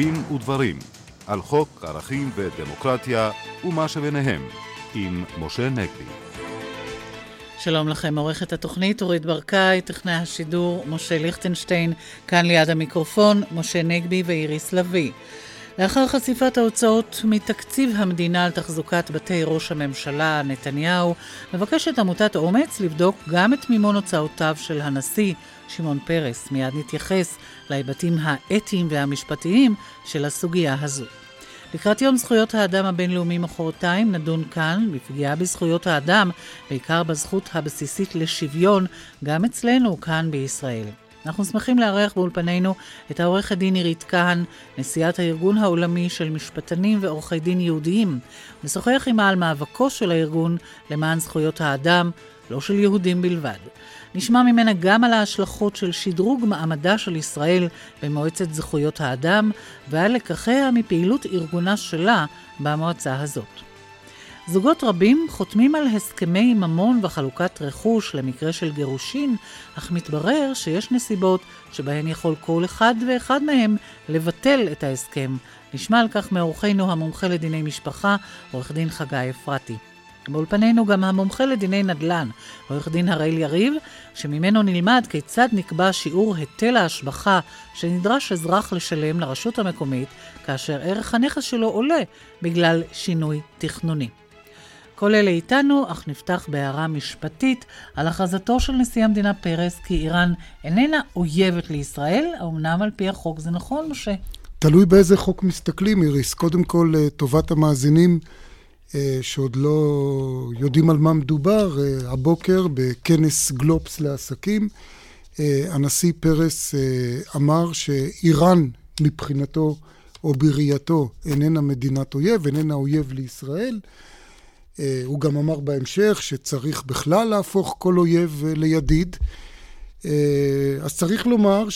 דין ודברים על חוק ערכים ודמוקרטיה ומה שביניהם עם משה נגבי. שלום לכם, עורכת התוכנית אורית ברקאי, טכנאי השידור משה ליכטנשטיין, כאן ליד המיקרופון משה נגבי ואיריס לביא. לאחר חשיפת ההוצאות מתקציב המדינה על תחזוקת בתי ראש הממשלה נתניהו, מבקשת עמותת אומץ לבדוק גם את מימון הוצאותיו של הנשיא שמעון פרס. מיד נתייחס להיבטים האתיים והמשפטיים של הסוגיה הזו. לקראת יום זכויות האדם הבינלאומי מחרתיים נדון כאן בפגיעה בזכויות האדם, בעיקר בזכות הבסיסית לשוויון, גם אצלנו כאן בישראל. אנחנו שמחים לארח באולפנינו את העורכת דין עירית כהן, נשיאת הארגון העולמי של משפטנים ועורכי דין יהודיים, ושוחח עימה על מאבקו של הארגון למען זכויות האדם, לא של יהודים בלבד. נשמע ממנה גם על ההשלכות של שדרוג מעמדה של ישראל במועצת זכויות האדם, ועל לקחיה מפעילות ארגונה שלה במועצה הזאת. זוגות רבים חותמים על הסכמי ממון וחלוקת רכוש למקרה של גירושין, אך מתברר שיש נסיבות שבהן יכול כל אחד ואחד מהם לבטל את ההסכם. נשמע על כך מאורחנו המומחה לדיני משפחה, עורך דין חגי אפרתי. באולפנינו גם המומחה לדיני נדל"ן, עורך דין הראל יריב, שממנו נלמד כיצד נקבע שיעור היטל ההשבחה שנדרש אזרח לשלם לרשות המקומית כאשר ערך הנכס שלו עולה בגלל שינוי תכנוני. כל אלה איתנו, אך נפתח בהערה משפטית על הכרזתו של נשיא המדינה פרס כי איראן איננה אויבת לישראל, אמנם על פי החוק זה נכון, משה? תלוי באיזה חוק מסתכלים, איריס. קודם כל, טובת המאזינים אה, שעוד לא יודעים על מה מדובר, אה, הבוקר בכנס גלובס לעסקים, אה, הנשיא פרס אמר שאיראן מבחינתו או בראייתו איננה מדינת אויב, איננה אויב לישראל. הוא גם אמר בהמשך שצריך בכלל להפוך כל אויב לידיד. אז צריך לומר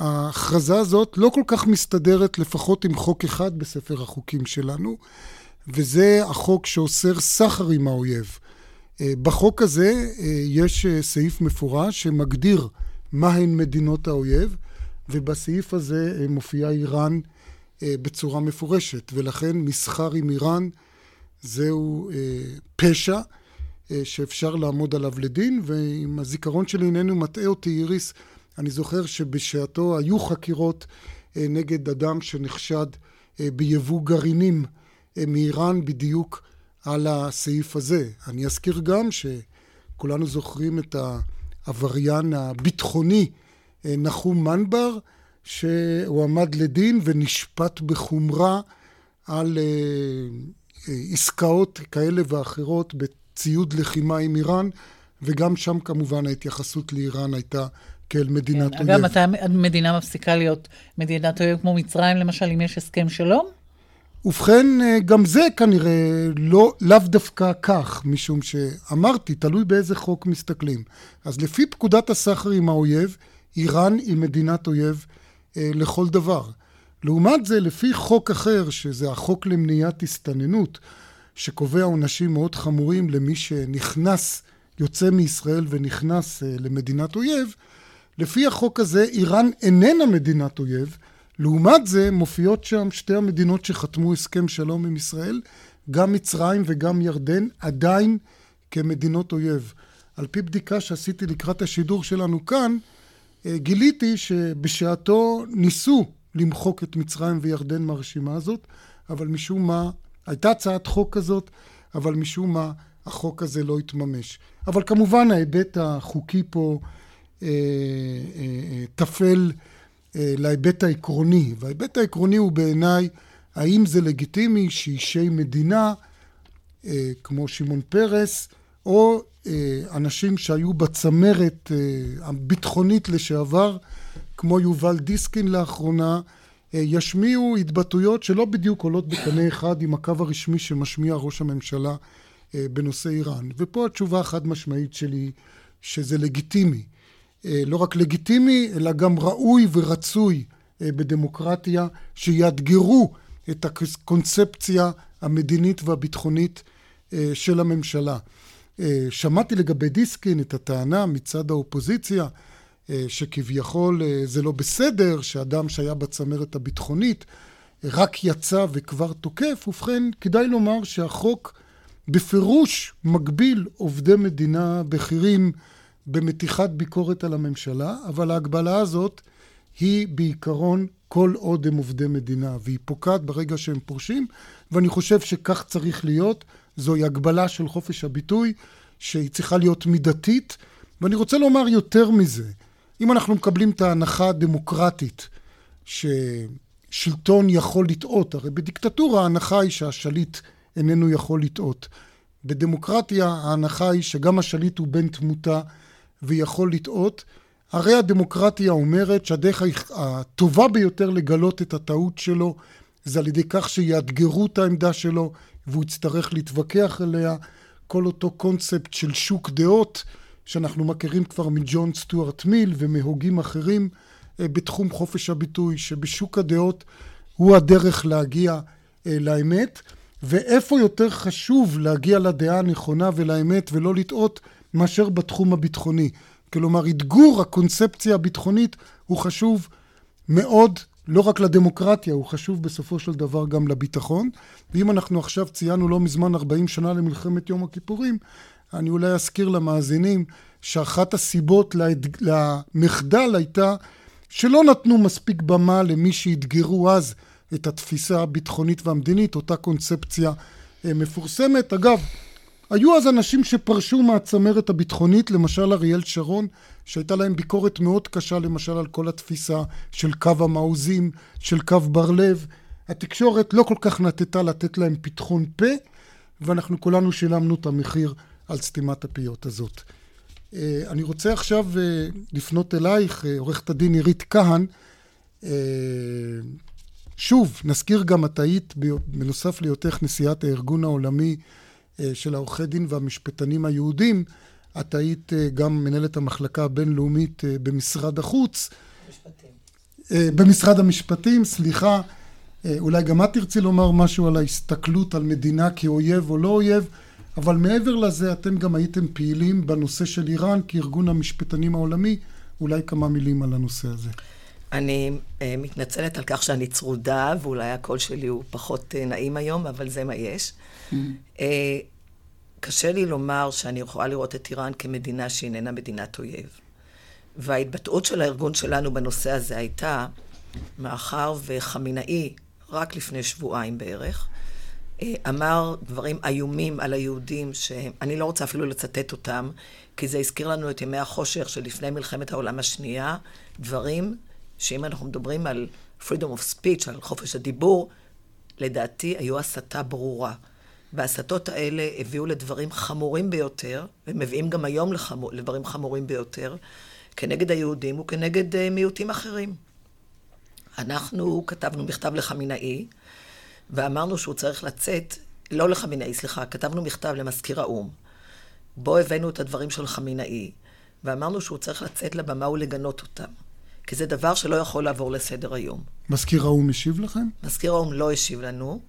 שההכרזה הזאת לא כל כך מסתדרת לפחות עם חוק אחד בספר החוקים שלנו. וזה החוק שאוסר סחר עם האויב. אה, בחוק הזה אה, יש אה, סעיף מפורש שמגדיר מהן מדינות האויב, ובסעיף הזה מופיעה איראן בצורה מפורשת, ולכן מסחר עם איראן זהו פשע שאפשר לעמוד עליו לדין, ואם הזיכרון שלי איננו מטעה אותי, איריס, אני זוכר שבשעתו היו חקירות נגד אדם שנחשד ביבוא גרעינים מאיראן בדיוק על הסעיף הזה. אני אזכיר גם שכולנו זוכרים את העבריין הביטחוני אה, נחום מנבר, שהוא עמד לדין ונשפט בחומרה על אה, אה, עסקאות כאלה ואחרות בציוד לחימה עם איראן, וגם שם כמובן ההתייחסות לאיראן הייתה כאל מדינת כן, אויב. אגב, מתי המדינה מפסיקה להיות מדינת אויב כמו מצרים, למשל, אם יש הסכם שלום? ובכן, אה, גם זה כנראה לא, לאו דווקא כך, משום שאמרתי, תלוי באיזה חוק מסתכלים. אז לפי פקודת הסחר עם האויב, איראן היא מדינת אויב אה, לכל דבר. לעומת זה, לפי חוק אחר, שזה החוק למניעת הסתננות, שקובע עונשים מאוד חמורים למי שנכנס, יוצא מישראל ונכנס אה, למדינת אויב, לפי החוק הזה איראן איננה מדינת אויב, לעומת זה מופיעות שם שתי המדינות שחתמו הסכם שלום עם ישראל, גם מצרים וגם ירדן, עדיין כמדינות אויב. על פי בדיקה שעשיתי לקראת השידור שלנו כאן, אה, גיליתי שבשעתו ניסו למחוק את מצרים וירדן מהרשימה הזאת, אבל משום מה, הייתה הצעת חוק כזאת, אבל משום מה החוק הזה לא התממש. אבל כמובן ההיבט החוקי פה אה, אה, אה, טפל אה, להיבט העקרוני, וההיבט העקרוני הוא בעיניי האם זה לגיטימי שאישי מדינה אה, כמו שמעון פרס או אה, אנשים שהיו בצמרת הביטחונית לשעבר כמו יובל דיסקין לאחרונה ישמיעו התבטאויות שלא בדיוק עולות בקנה אחד עם הקו הרשמי שמשמיע ראש הממשלה בנושא איראן. ופה התשובה החד משמעית שלי שזה לגיטימי. אה, לא רק לגיטימי, אלא גם ראוי ורצוי אה, בדמוקרטיה, שיאתגרו את הקונספציה המדינית והביטחונית אה, של הממשלה. שמעתי לגבי דיסקין את הטענה מצד האופוזיציה שכביכול זה לא בסדר, שאדם שהיה בצמרת הביטחונית רק יצא וכבר תוקף, ובכן, כדאי לומר שהחוק בפירוש מגביל עובדי מדינה בכירים במתיחת ביקורת על הממשלה, אבל ההגבלה הזאת היא בעיקרון כל עוד הם עובדי מדינה, והיא פוקעת ברגע שהם פורשים, ואני חושב שכך צריך להיות. זוהי הגבלה של חופש הביטוי, שהיא צריכה להיות מידתית, ואני רוצה לומר יותר מזה. אם אנחנו מקבלים את ההנחה הדמוקרטית ששלטון יכול לטעות, הרי בדיקטטורה ההנחה היא שהשליט איננו יכול לטעות. בדמוקרטיה ההנחה היא שגם השליט הוא בן תמותה ויכול לטעות. הרי הדמוקרטיה אומרת שהדרך הטובה ביותר לגלות את הטעות שלו זה על ידי כך שיאתגרו את העמדה שלו והוא יצטרך להתווכח עליה. כל אותו קונספט של שוק דעות שאנחנו מכירים כבר מג'ון סטוארט מיל ומהוגים אחרים אה, בתחום חופש הביטוי, שבשוק הדעות הוא הדרך להגיע אה, לאמת. ואיפה יותר חשוב להגיע לדעה הנכונה ולאמת ולא לטעות מאשר בתחום הביטחוני. כלומר, אתגור הקונספציה הביטחונית הוא חשוב מאוד, לא רק לדמוקרטיה, הוא חשוב בסופו של דבר גם לביטחון. ואם אנחנו עכשיו ציינו לא מזמן 40 שנה למלחמת יום הכיפורים, אני אולי אזכיר למאזינים שאחת הסיבות למחדל הייתה שלא נתנו מספיק במה למי שאתגרו אז את התפיסה הביטחונית והמדינית, אותה קונספציה אה, מפורסמת. אגב, היו אז אנשים שפרשו מהצמרת הביטחונית, למשל אריאל שרון, שהייתה להם ביקורת מאוד קשה למשל על כל התפיסה של קו המעוזים, של קו בר לב. התקשורת לא כל כך נטטה לתת להם פתחון פה, ואנחנו כולנו שילמנו את המחיר על סתימת הפיות הזאת. אה, אני רוצה עכשיו אה, לפנות אלייך, עורכת הדין עירית כהן. שוב, נזכיר גם, את היית, בנוסף להיותך נשיאת הארגון העולמי אה, של העורכי דין והמשפטנים היהודים, את היית אה, גם מנהלת המחלקה הבינלאומית אה, במשרד החוץ. משפטים. במשרד המשפטים, סליחה. אולי גם את תרצי לומר משהו על ההסתכלות על מדינה כאויב או לא אויב, אבל מעבר לזה אתם גם הייתם פעילים בנושא של איראן כארגון המשפטנים העולמי. אולי כמה מילים על הנושא הזה. אני uh, מתנצלת על כך שאני צרודה, ואולי הקול שלי הוא פחות uh, נעים היום, אבל זה מה יש. Mm. Uh, קשה לי לומר שאני יכולה לראות את איראן כמדינה שאיננה מדינת אויב. וההתבטאות של הארגון שלנו בנושא הזה הייתה, מאחר וחמינאי, רק לפני שבועיים בערך, אמר דברים איומים על היהודים, שאני לא רוצה אפילו לצטט אותם, כי זה הזכיר לנו את ימי החושך שלפני מלחמת העולם השנייה, דברים שאם אנחנו מדברים על freedom of speech, על חופש הדיבור, לדעתי היו הסתה ברורה. וההסתות האלה הביאו לדברים חמורים ביותר, ומביאים גם היום לחמור, לדברים חמורים ביותר, כנגד היהודים וכנגד uh, מיעוטים אחרים. אנחנו כתבנו מכתב לחמינאי, ואמרנו שהוא צריך לצאת, לא לחמינאי, סליחה, כתבנו מכתב למזכיר האו"ם, בו הבאנו את הדברים של חמינאי, ואמרנו שהוא צריך לצאת לבמה ולגנות אותם. כי זה דבר שלא יכול לעבור לסדר היום. מזכיר האו"ם השיב לכם? מזכיר האו"ם לא השיב לנו.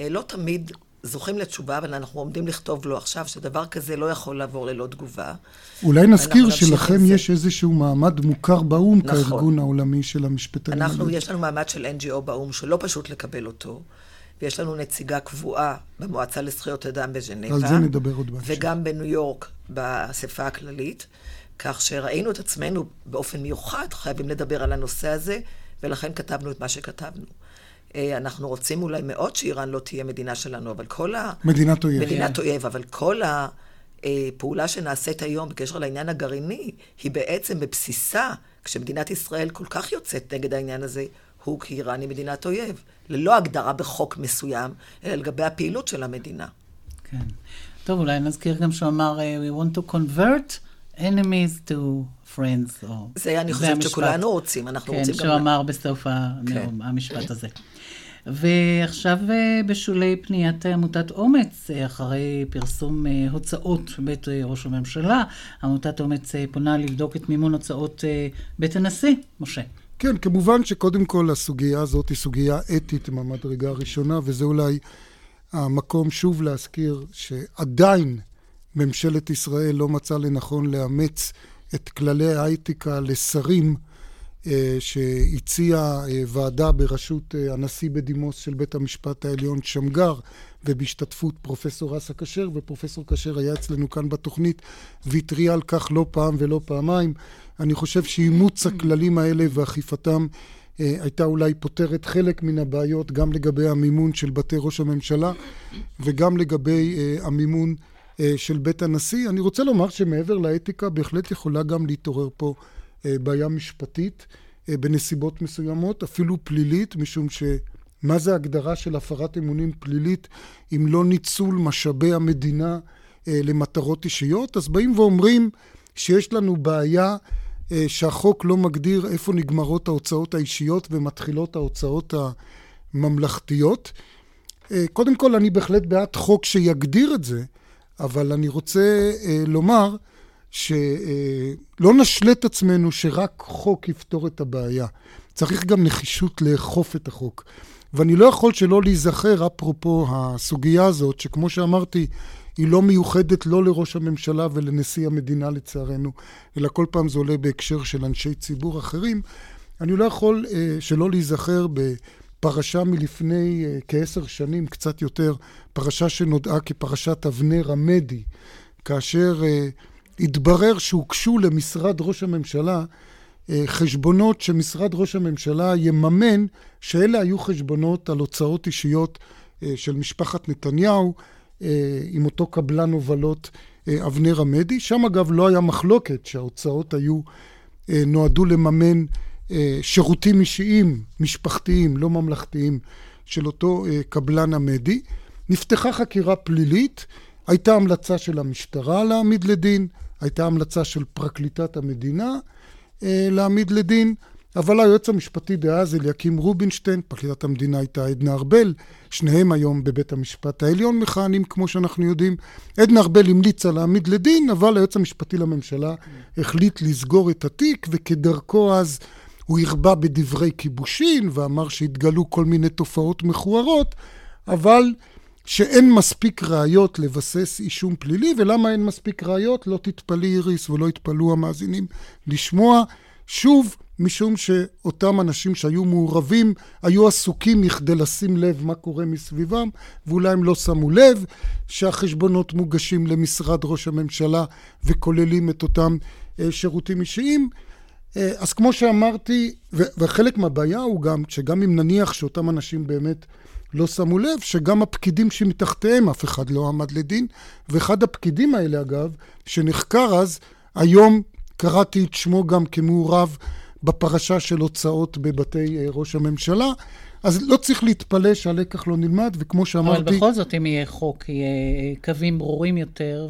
אה, לא תמיד זוכים לתשובה, אבל אנחנו עומדים לכתוב לו עכשיו שדבר כזה לא יכול לעבור ללא תגובה. אולי נזכיר שלכם יש איזשהו מעמד מוכר באו"ם נכון. כארגון העולמי של המשפטנים. אנחנו, יש לנו מעמד של NGO באו"ם שלא פשוט לקבל אותו. ויש לנו נציגה קבועה במועצה לזכויות אדם בז'נבה. על זה נדבר עוד בהמשך. וגם בניו יורק, באספה הכללית. כך שראינו את עצמנו באופן מיוחד חייבים לדבר על הנושא הזה, ולכן כתבנו את מה שכתבנו. אה, אנחנו רוצים אולי מאוד שאיראן לא תהיה מדינה שלנו, אבל כל ה... מדינת אויב. מדינת כן. אויב, אבל כל הפעולה שנעשית היום בקשר לעניין הגרעיני, היא בעצם בבסיסה, כשמדינת ישראל כל כך יוצאת נגד העניין הזה, הוא כי איראן היא מדינת אויב. ללא הגדרה בחוק מסוים, אלא לגבי הפעילות של המדינה. כן. טוב, אולי נזכיר גם שהוא אמר, אה, We want to convert enemies to friends, או... זה אני חושבת שכולנו רוצים, אנחנו כן, רוצים גם... כן, שהוא אמר בסוף הנאום, כן. המשפט הזה. ועכשיו אה, בשולי פניית עמותת אומץ, אחרי פרסום הוצאות בית ראש הממשלה, עמותת אומץ פונה לבדוק את מימון הוצאות בית הנשיא. משה. כן, כמובן שקודם כל הסוגיה הזאת היא סוגיה אתית מהמדרגה הראשונה, וזה אולי המקום שוב להזכיר שעדיין ממשלת ישראל לא מצאה לנכון לאמץ את כללי האתיקה לשרים שהציעה ועדה בראשות הנשיא בדימוס של בית המשפט העליון שמגר ובהשתתפות פרופסור אסא כשר, ופרופסור כשר היה אצלנו כאן בתוכנית והתריע על כך לא פעם ולא פעמיים. אני חושב שאימוץ הכללים האלה ואכיפתם אה, הייתה אולי פותרת חלק מן הבעיות גם לגבי המימון של בתי ראש הממשלה וגם לגבי אה, המימון אה, של בית הנשיא. אני רוצה לומר שמעבר לאתיקה בהחלט יכולה גם להתעורר פה בעיה משפטית בנסיבות מסוימות, אפילו פלילית, משום שמה זה הגדרה של הפרת אמונים פלילית אם לא ניצול משאבי המדינה למטרות אישיות? אז באים ואומרים שיש לנו בעיה אה, שהחוק לא מגדיר איפה נגמרות ההוצאות האישיות ומתחילות ההוצאות הממלכתיות. אה, קודם כל, אני בהחלט בעד חוק שיגדיר את זה, אבל אני רוצה אה, לומר שלא נשלה את עצמנו שרק חוק יפתור את הבעיה. צריך גם נחישות לאכוף את החוק. ואני לא יכול שלא להיזכר, אפרופו הסוגיה הזאת, שכמו שאמרתי, היא לא מיוחדת לא לראש הממשלה ולנשיא המדינה לצערנו, אלא כל פעם זה עולה בהקשר של אנשי ציבור אחרים. אני לא יכול uh, שלא להיזכר בפרשה מלפני uh, כעשר שנים, קצת יותר, פרשה שנודעה כפרשת אבנר עמדי, כאשר uh, התברר שהוגשו למשרד ראש הממשלה uh, חשבונות שממשרד ראש הממשלה יממן, שאלה היו חשבונות על הוצאות אישיות uh, של משפחת נתניהו. אה, עם אותו קבלן הובלות אה, אבנר עמדי. שם אגב לא היה מחלוקת שההוצאות היו, אה, נועדו לממן שירותים אישיים, משפחתיים, לא ממלכתיים, של אותו קבלן עמדי. נפתחה חקירה פלילית, הייתה המלצה של המשטרה להעמיד לדין, הייתה המלצה של פרקליטת המדינה להעמיד לדין. אבל היועץ המשפטי דאז, אליקים רובינשטיין, פרקליטת המדינה הייתה עדנה ארבל, שניהם היום בבית המשפט העליון מכהנים, כמו שאנחנו יודעים. עדנה ארבל המליצה להעמיד לדין, אבל היועץ המשפטי לממשלה החליט לסגור את התיק, וכדרכו אז הוא הרבה בדברי כיבושין, ואמר שהתגלו כל מיני תופעות מכוערות, אבל שאין מספיק ראיות לבסס אישום פלילי, ולמה אין מספיק ראיות? לא תתפלאי איריס ולא יתפלאו המאזינים לשמוע. שוב, משום שאותם אנשים שהיו מעורבים היו עסוקים מכדי לשים לב מה קורה מסביבם, ואולי הם לא שמו לב שהחשבונות מוגשים למשרד ראש הממשלה וכוללים את אותם אה, שירותים אישיים. אה, אז כמו שאמרתי, וחלק מהבעיה הוא גם, שגם אם נניח שאותם אנשים באמת לא שמו לב, שגם הפקידים שמתחתיהם אף אחד לא עמד לדין, ואחד הפקידים האלה אגב, שנחקר אז, היום קראתי את שמו גם כמעורב בפרשה של הוצאות בבתי אה, ראש הממשלה. אז לא צריך להתפלא שהלקח לא נלמד, וכמו שאמרתי... אבל בכל זאת, אם יהיה חוק, יהיה אה, קווים ברורים יותר,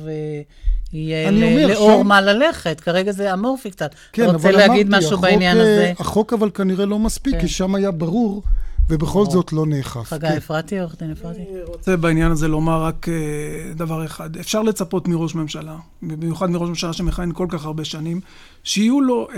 ויהיה ל- לאור שם... מה ללכת. כרגע זה אמורפי קצת. כן, רוצה להגיד אמרתי, משהו החוק, בעניין אה, הזה? החוק אבל כנראה לא מספיק, כן. כי שם היה ברור ובכל זאת לא נאכף. חגי כן. אפרתי, עורך דין אפרתי? אני רוצה בעניין הזה לומר רק uh, דבר אחד. אפשר לצפות מראש ממשלה, במיוחד מראש ממשלה שמכהן כל כך הרבה שנים, שיהיו לו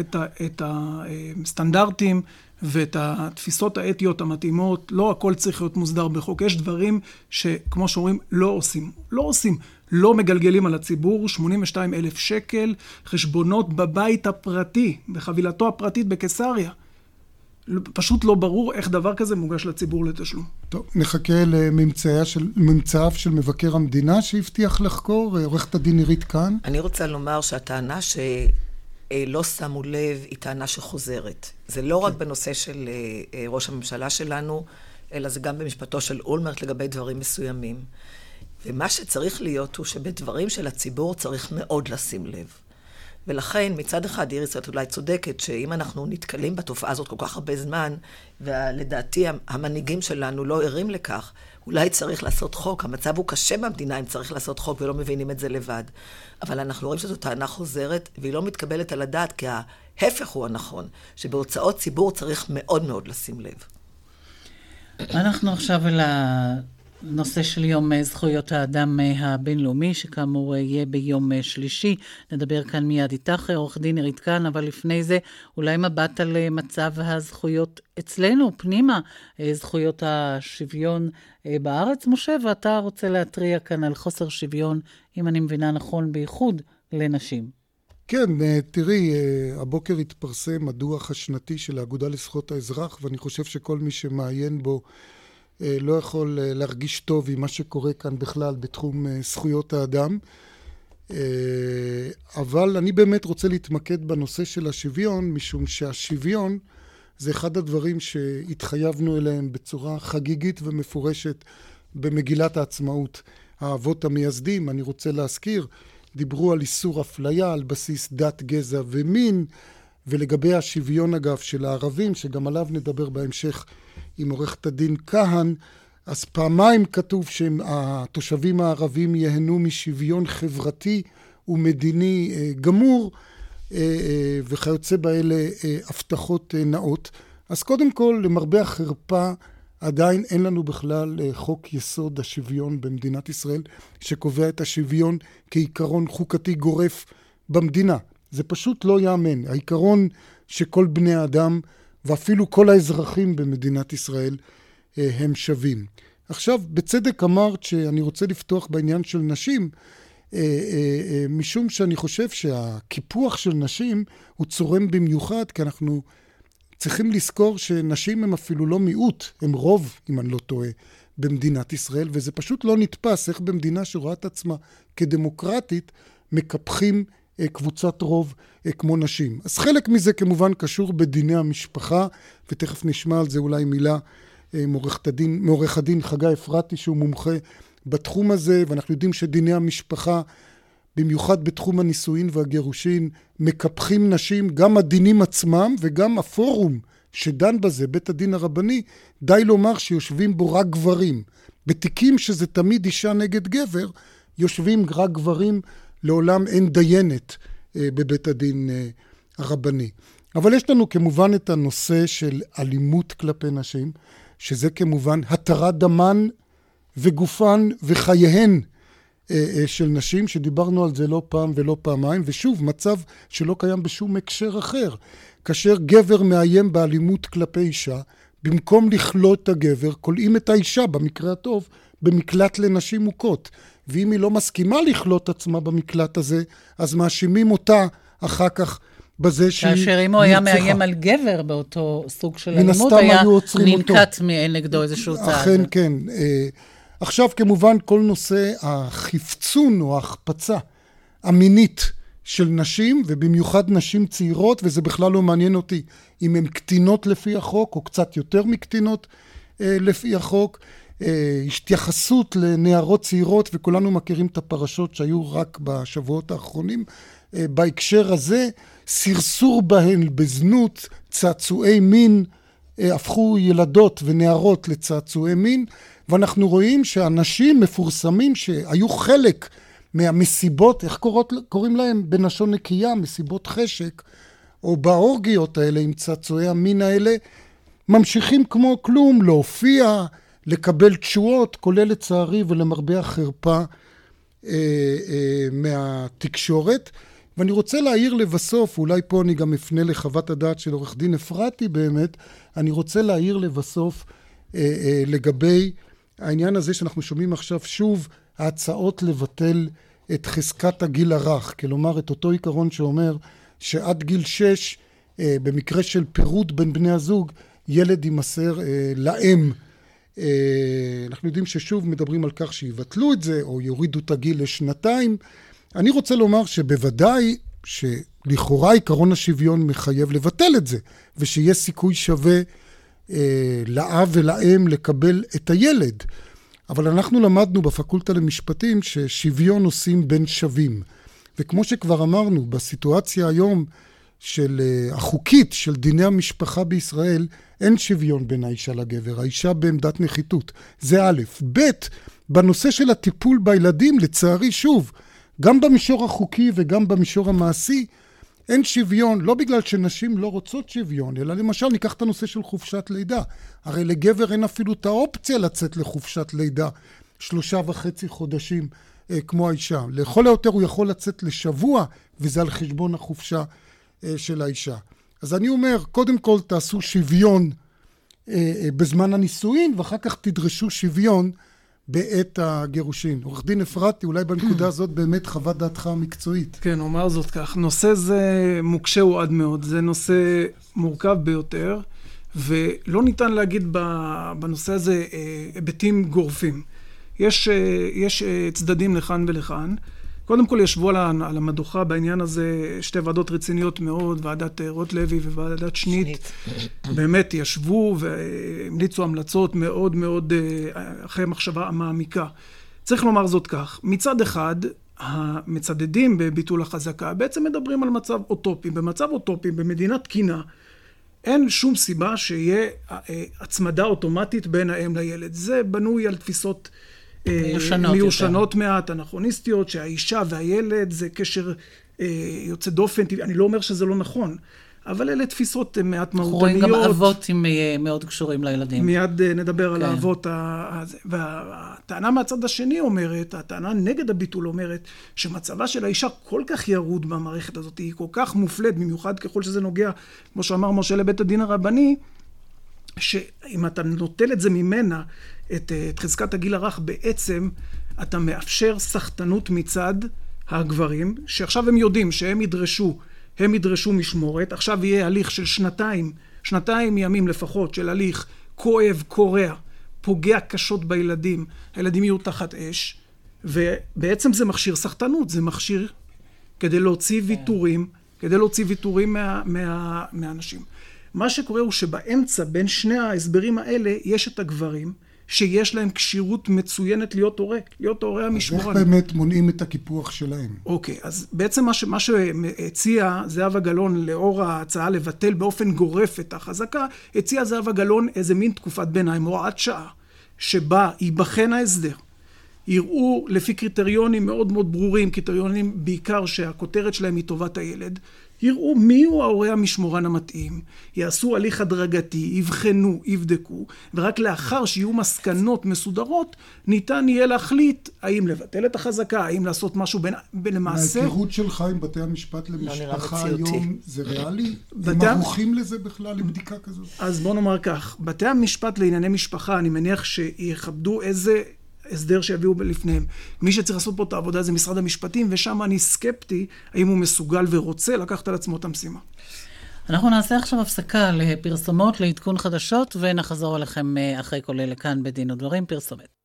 את הסטנדרטים ואת התפיסות האתיות המתאימות. לא הכל צריך להיות מוסדר בחוק. יש דברים שכמו שאומרים, לא עושים. לא עושים. לא מגלגלים על הציבור 82 אלף שקל חשבונות בבית הפרטי, בחבילתו הפרטית בקיסריה. פשוט לא ברור איך דבר כזה מוגש לציבור לתשלום. טוב, נחכה לממצאיו של, של מבקר המדינה שהבטיח לחקור, עורכת הדין עירית כאן. אני רוצה לומר שהטענה שלא שמו לב היא טענה שחוזרת. זה לא כן. רק בנושא של אה, אה, ראש הממשלה שלנו, אלא זה גם במשפטו של אולמרט לגבי דברים מסוימים. ומה שצריך להיות הוא שבדברים של הציבור צריך מאוד לשים לב. ולכן, מצד אחד, איריס, את אולי צודקת, שאם אנחנו נתקלים בתופעה הזאת כל כך הרבה זמן, ולדעתי המנהיגים שלנו לא ערים לכך, אולי צריך לעשות חוק. המצב הוא קשה במדינה אם צריך לעשות חוק ולא מבינים את זה לבד. אבל אנחנו רואים שזו טענה חוזרת, והיא לא מתקבלת על הדעת, כי ההפך הוא הנכון, שבהוצאות ציבור צריך מאוד מאוד לשים לב. אנחנו עכשיו אל נושא של יום אה, זכויות האדם אה, הבינלאומי, שכאמור אה, יהיה ביום שלישי. נדבר כאן מיד איתך, עורך דין עירית כאן, אבל לפני זה אולי מבט על מצב הזכויות אצלנו, פנימה, זכויות השוויון בארץ. משה, ואתה רוצה להתריע כאן על חוסר שוויון, אם אני מבינה נכון, בייחוד לנשים. כן, תראי, הבוקר התפרסם הדוח השנתי של האגודה לזכויות האזרח, ואני חושב שכל מי שמעיין בו לא יכול להרגיש טוב עם מה שקורה כאן בכלל בתחום זכויות האדם. אבל אני באמת רוצה להתמקד בנושא של השוויון, משום שהשוויון זה אחד הדברים שהתחייבנו אליהם בצורה חגיגית ומפורשת במגילת העצמאות. האבות המייסדים, אני רוצה להזכיר, דיברו על איסור אפליה על בסיס דת, גזע ומין, ולגבי השוויון אגב של הערבים, שגם עליו נדבר בהמשך עם עורכת הדין כהן, אז פעמיים כתוב שהתושבים הערבים ייהנו משוויון חברתי ומדיני אה, גמור, אה, אה, וכיוצא באלה הבטחות נאות. אז קודם כל, למרבה החרפה, עדיין אין לנו בכלל חוק יסוד השוויון במדינת ישראל, שקובע את השוויון כעיקרון חוקתי גורף במדינה. זה פשוט לא ייאמן. העיקרון שכל בני האדם ואפילו כל האזרחים במדינת ישראל אה, הם שווים. עכשיו, בצדק אמרת שאני רוצה לפתוח בעניין של נשים, אה, משום שאני חושב שהקיפוח של נשים הוא צורם במיוחד, כי אנחנו צריכים לזכור שנשים הן אפילו לא מיעוט, הן רוב, אם אני לא טועה, במדינת ישראל, וזה פשוט לא נתפס איך במדינה שרואה את עצמה כדמוקרטית, מקפחים אה, קבוצת רוב אה, כמו נשים. אז חלק מזה כמובן קשור בדיני המשפחה, ותכף נשמע על זה אולי מילה אה, מעורך הדין חגי אפרתי, שהוא מומחה בתחום הזה, ואנחנו יודעים שדיני המשפחה במיוחד בתחום הנישואין והגירושין, מקפחים נשים, גם הדינים עצמם וגם הפורום שדן בזה, בית הדין הרבני, די לומר שיושבים בו רק גברים. בתיקים שזה תמיד אישה נגד גבר, יושבים רק גברים, לעולם אין דיינת אה, בבית הדין אה, הרבני. אבל יש לנו כמובן את הנושא של אלימות כלפי נשים, שזה כמובן התרת דמן וגופן וחייהן אה, של נשים, שדיברנו על זה לא פעם ולא פעמיים, ושוב, מצב שלא קיים בשום הקשר אחר. כאשר גבר מאיים באלימות כלפי אישה, במקום לכלוא את הגבר, כולאים את האישה, במקרה הטוב, במקלט לנשים מוכות. ואם היא לא מסכימה לכלוא את עצמה במקלט הזה, אז מאשימים אותה אחר כך בזה שהיא נרצחה. כאשר אם הוא היה מאיים על גבר באותו סוג של אלימות, היה ננקט נגדו איזשהו צעד. אכן, כן. אה, עכשיו כמובן כל נושא החפצון או ההחפצה המינית של נשים, ובמיוחד נשים צעירות, וזה בכלל לא מעניין אותי אם הן קטינות לפי החוק, או קצת יותר מקטינות אה, לפי החוק. אה, התייחסות לנערות צעירות, וכולנו מכירים את הפרשות שהיו רק בשבועות האחרונים. אה, בהקשר הזה, סרסור בהן בזנות, צעצועי מין, אה, הפכו ילדות ונערות לצעצועי מין. ואנחנו רואים שאנשים מפורסמים שהיו חלק מהמסיבות, איך קוראות, קוראים להם בלשון נקייה, מסיבות חשק, או באורגיות האלה עם צעצועי המין האלה, ממשיכים כמו כלום להופיע, לקבל תשואות, כולל לצערי ולמרבה החרפה אה, אה, מהתקשורת. ואני רוצה להעיר לבסוף, אולי פה אני גם אפנה לחוות הדעת של עורך דין אפרתי באמת, אני רוצה להעיר לבסוף אה, אה, לגבי העניין הזה שאנחנו שומעים עכשיו שוב, ההצעות לבטל את חזקת הגיל הרך, כלומר את אותו עיקרון שאומר שעד גיל שש, אה, במקרה של פירוד בין בני הזוג, ילד יימסר אה, לאם. אה, אנחנו יודעים ששוב מדברים על כך שיבטלו את זה, או יורידו את הגיל לשנתיים. אני רוצה לומר שבוודאי שלכאורה עקרון השוויון מחייב לבטל את זה, ושיש סיכוי שווה אה, לאב ולאם לקבל את הילד. אבל אנחנו למדנו בפקולטה למשפטים ששוויון עושים בין שווים. וכמו שכבר אמרנו, בסיטואציה היום של uh, החוקית של דיני המשפחה בישראל, אין שוויון בין האישה לגבר, האישה בעמדת נחיתות. זה א', ב', בנושא של הטיפול בילדים, לצערי, שוב, גם במישור החוקי וגם במישור המעשי, אין שוויון, לא בגלל שנשים לא רוצות שוויון, אלא למשל ניקח את הנושא של חופשת לידה. הרי לגבר אין אפילו את האופציה לצאת לחופשת לידה שלושה וחצי חודשים אה, כמו האישה. לכל היותר הוא יכול לצאת לשבוע, וזה על חשבון החופשה אה, של האישה. אז אני אומר, קודם כל תעשו שוויון אה, אה, בזמן הנישואין, ואחר כך תדרשו שוויון בעת הגירושין. עורך דין אפרתי, אולי בנקודה הזאת באמת חוות דעתך המקצועית. כן, אומר זאת כך. נושא זה מוקשה הוא עד מאוד. זה נושא מורכב ביותר, ולא ניתן להגיד בנושא הזה אה, היבטים גורפים. יש, אה, יש אה, צדדים לכאן ולכאן. קודם כל ישבו על המדוכה בעניין הזה שתי ועדות רציניות מאוד, ועדת רוטלוי וועדת שנית. באמת ישבו והמליצו המלצות מאוד מאוד אחרי מחשבה מעמיקה. צריך לומר זאת כך, מצד אחד, המצדדים בביטול החזקה בעצם מדברים על מצב אוטופי. במצב אוטופי, במדינה תקינה, אין שום סיבה שיהיה הצמדה אוטומטית בין האם לילד. זה בנוי על תפיסות מיושנות, מיושנות מעט, אנכרוניסטיות, שהאישה והילד זה קשר אה, יוצא דופן, אני לא אומר שזה לא נכון, אבל אלה תפיסות מעט מהותניות. רואים גם אבות עם, מאוד קשורים לילדים. מיד נדבר כן. על האבות. והטענה מהצד השני אומרת, הטענה נגד הביטול אומרת, שמצבה של האישה כל כך ירוד במערכת הזאת, היא כל כך מופלית, במיוחד ככל שזה נוגע, כמו שאמר משה לבית הדין הרבני, שאם אתה נוטל את זה ממנה, את, את חזקת הגיל הרך, בעצם אתה מאפשר סחטנות מצד הגברים, שעכשיו הם יודעים שהם ידרשו, הם ידרשו משמורת, עכשיו יהיה הליך של שנתיים, שנתיים ימים לפחות של הליך כואב, קורע, פוגע קשות בילדים, הילדים יהיו תחת אש, ובעצם זה מכשיר סחטנות, זה מכשיר כדי להוציא ויתורים, כדי להוציא ויתורים מה, מה, מהאנשים. מה שקורה הוא שבאמצע, בין שני ההסברים האלה, יש את הגברים, שיש להם כשירות מצוינת להיות הורה, להיות ההורה המשמורן. איך באמת מונעים את הקיפוח שלהם? אוקיי, אז בעצם מה, ש, מה שהציע זהבה גלאון לאור ההצעה לבטל באופן גורף את החזקה, הציע זהבה גלאון איזה מין תקופת ביניים, הוראת שעה, שבה ייבחן ההסדר. יראו לפי קריטריונים מאוד מאוד ברורים, קריטריונים בעיקר שהכותרת שלהם היא טובת הילד, יראו מיהו ההורה המשמורן המתאים, יעשו הליך הדרגתי, יבחנו, יבדקו, ורק לאחר שיהיו מסקנות מסודרות, ניתן יהיה להחליט האם לבטל את החזקה, האם לעשות משהו בין, למעשה... מההיכרות שלך עם בתי המשפט לא למשפחה לא היום, זה ריאלי? בתי... הם ערוכים לזה בכלל, לבדיקה כזאת? אז בוא נאמר כך, בתי המשפט לענייני משפחה, אני מניח שיכבדו איזה... הסדר שיביאו לפניהם. מי שצריך לעשות פה את העבודה זה משרד המשפטים, ושם אני סקפטי האם הוא מסוגל ורוצה לקחת על עצמו את המשימה. אנחנו נעשה עכשיו הפסקה לפרסומות, לעדכון חדשות, ונחזור אליכם אה, אחרי כל אלה כאן בדין ודברים. פרסומת.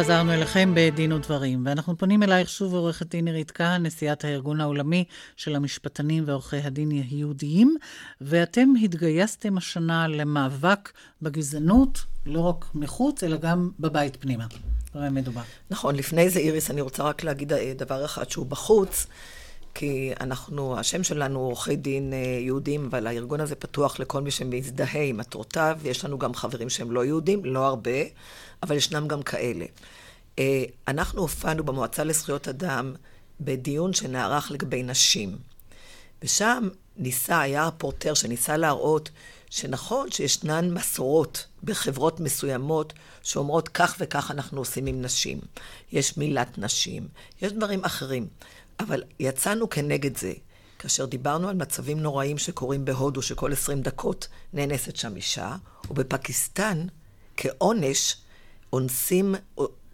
חזרנו אליכם בדין ודברים, ואנחנו פונים אלייך שוב עורכת דין עירית כהן, נשיאת הארגון העולמי של המשפטנים ועורכי הדין היהודיים, ואתם התגייסתם השנה למאבק בגזענות, לא רק מחוץ, אלא גם בבית פנימה. במה מדובר? נכון, לפני זה, איריס, אני רוצה רק להגיד אה, דבר אחד שהוא בחוץ. כי אנחנו, השם שלנו עורכי דין אה, יהודים, אבל הארגון הזה פתוח לכל מי שמזדהה עם מטרותיו. יש לנו גם חברים שהם לא יהודים, לא הרבה, אבל ישנם גם כאלה. אה, אנחנו הופענו במועצה לזכויות אדם בדיון שנערך לגבי נשים. ושם ניסה, היה רפורטר שניסה להראות שנכון שישנן מסורות בחברות מסוימות שאומרות כך וכך אנחנו עושים עם נשים. יש מילת נשים, יש דברים אחרים. אבל יצאנו כנגד זה. כאשר דיברנו על מצבים נוראים שקורים בהודו, שכל 20 דקות נאנסת שם אישה, ובפקיסטן, כעונש, אונסים,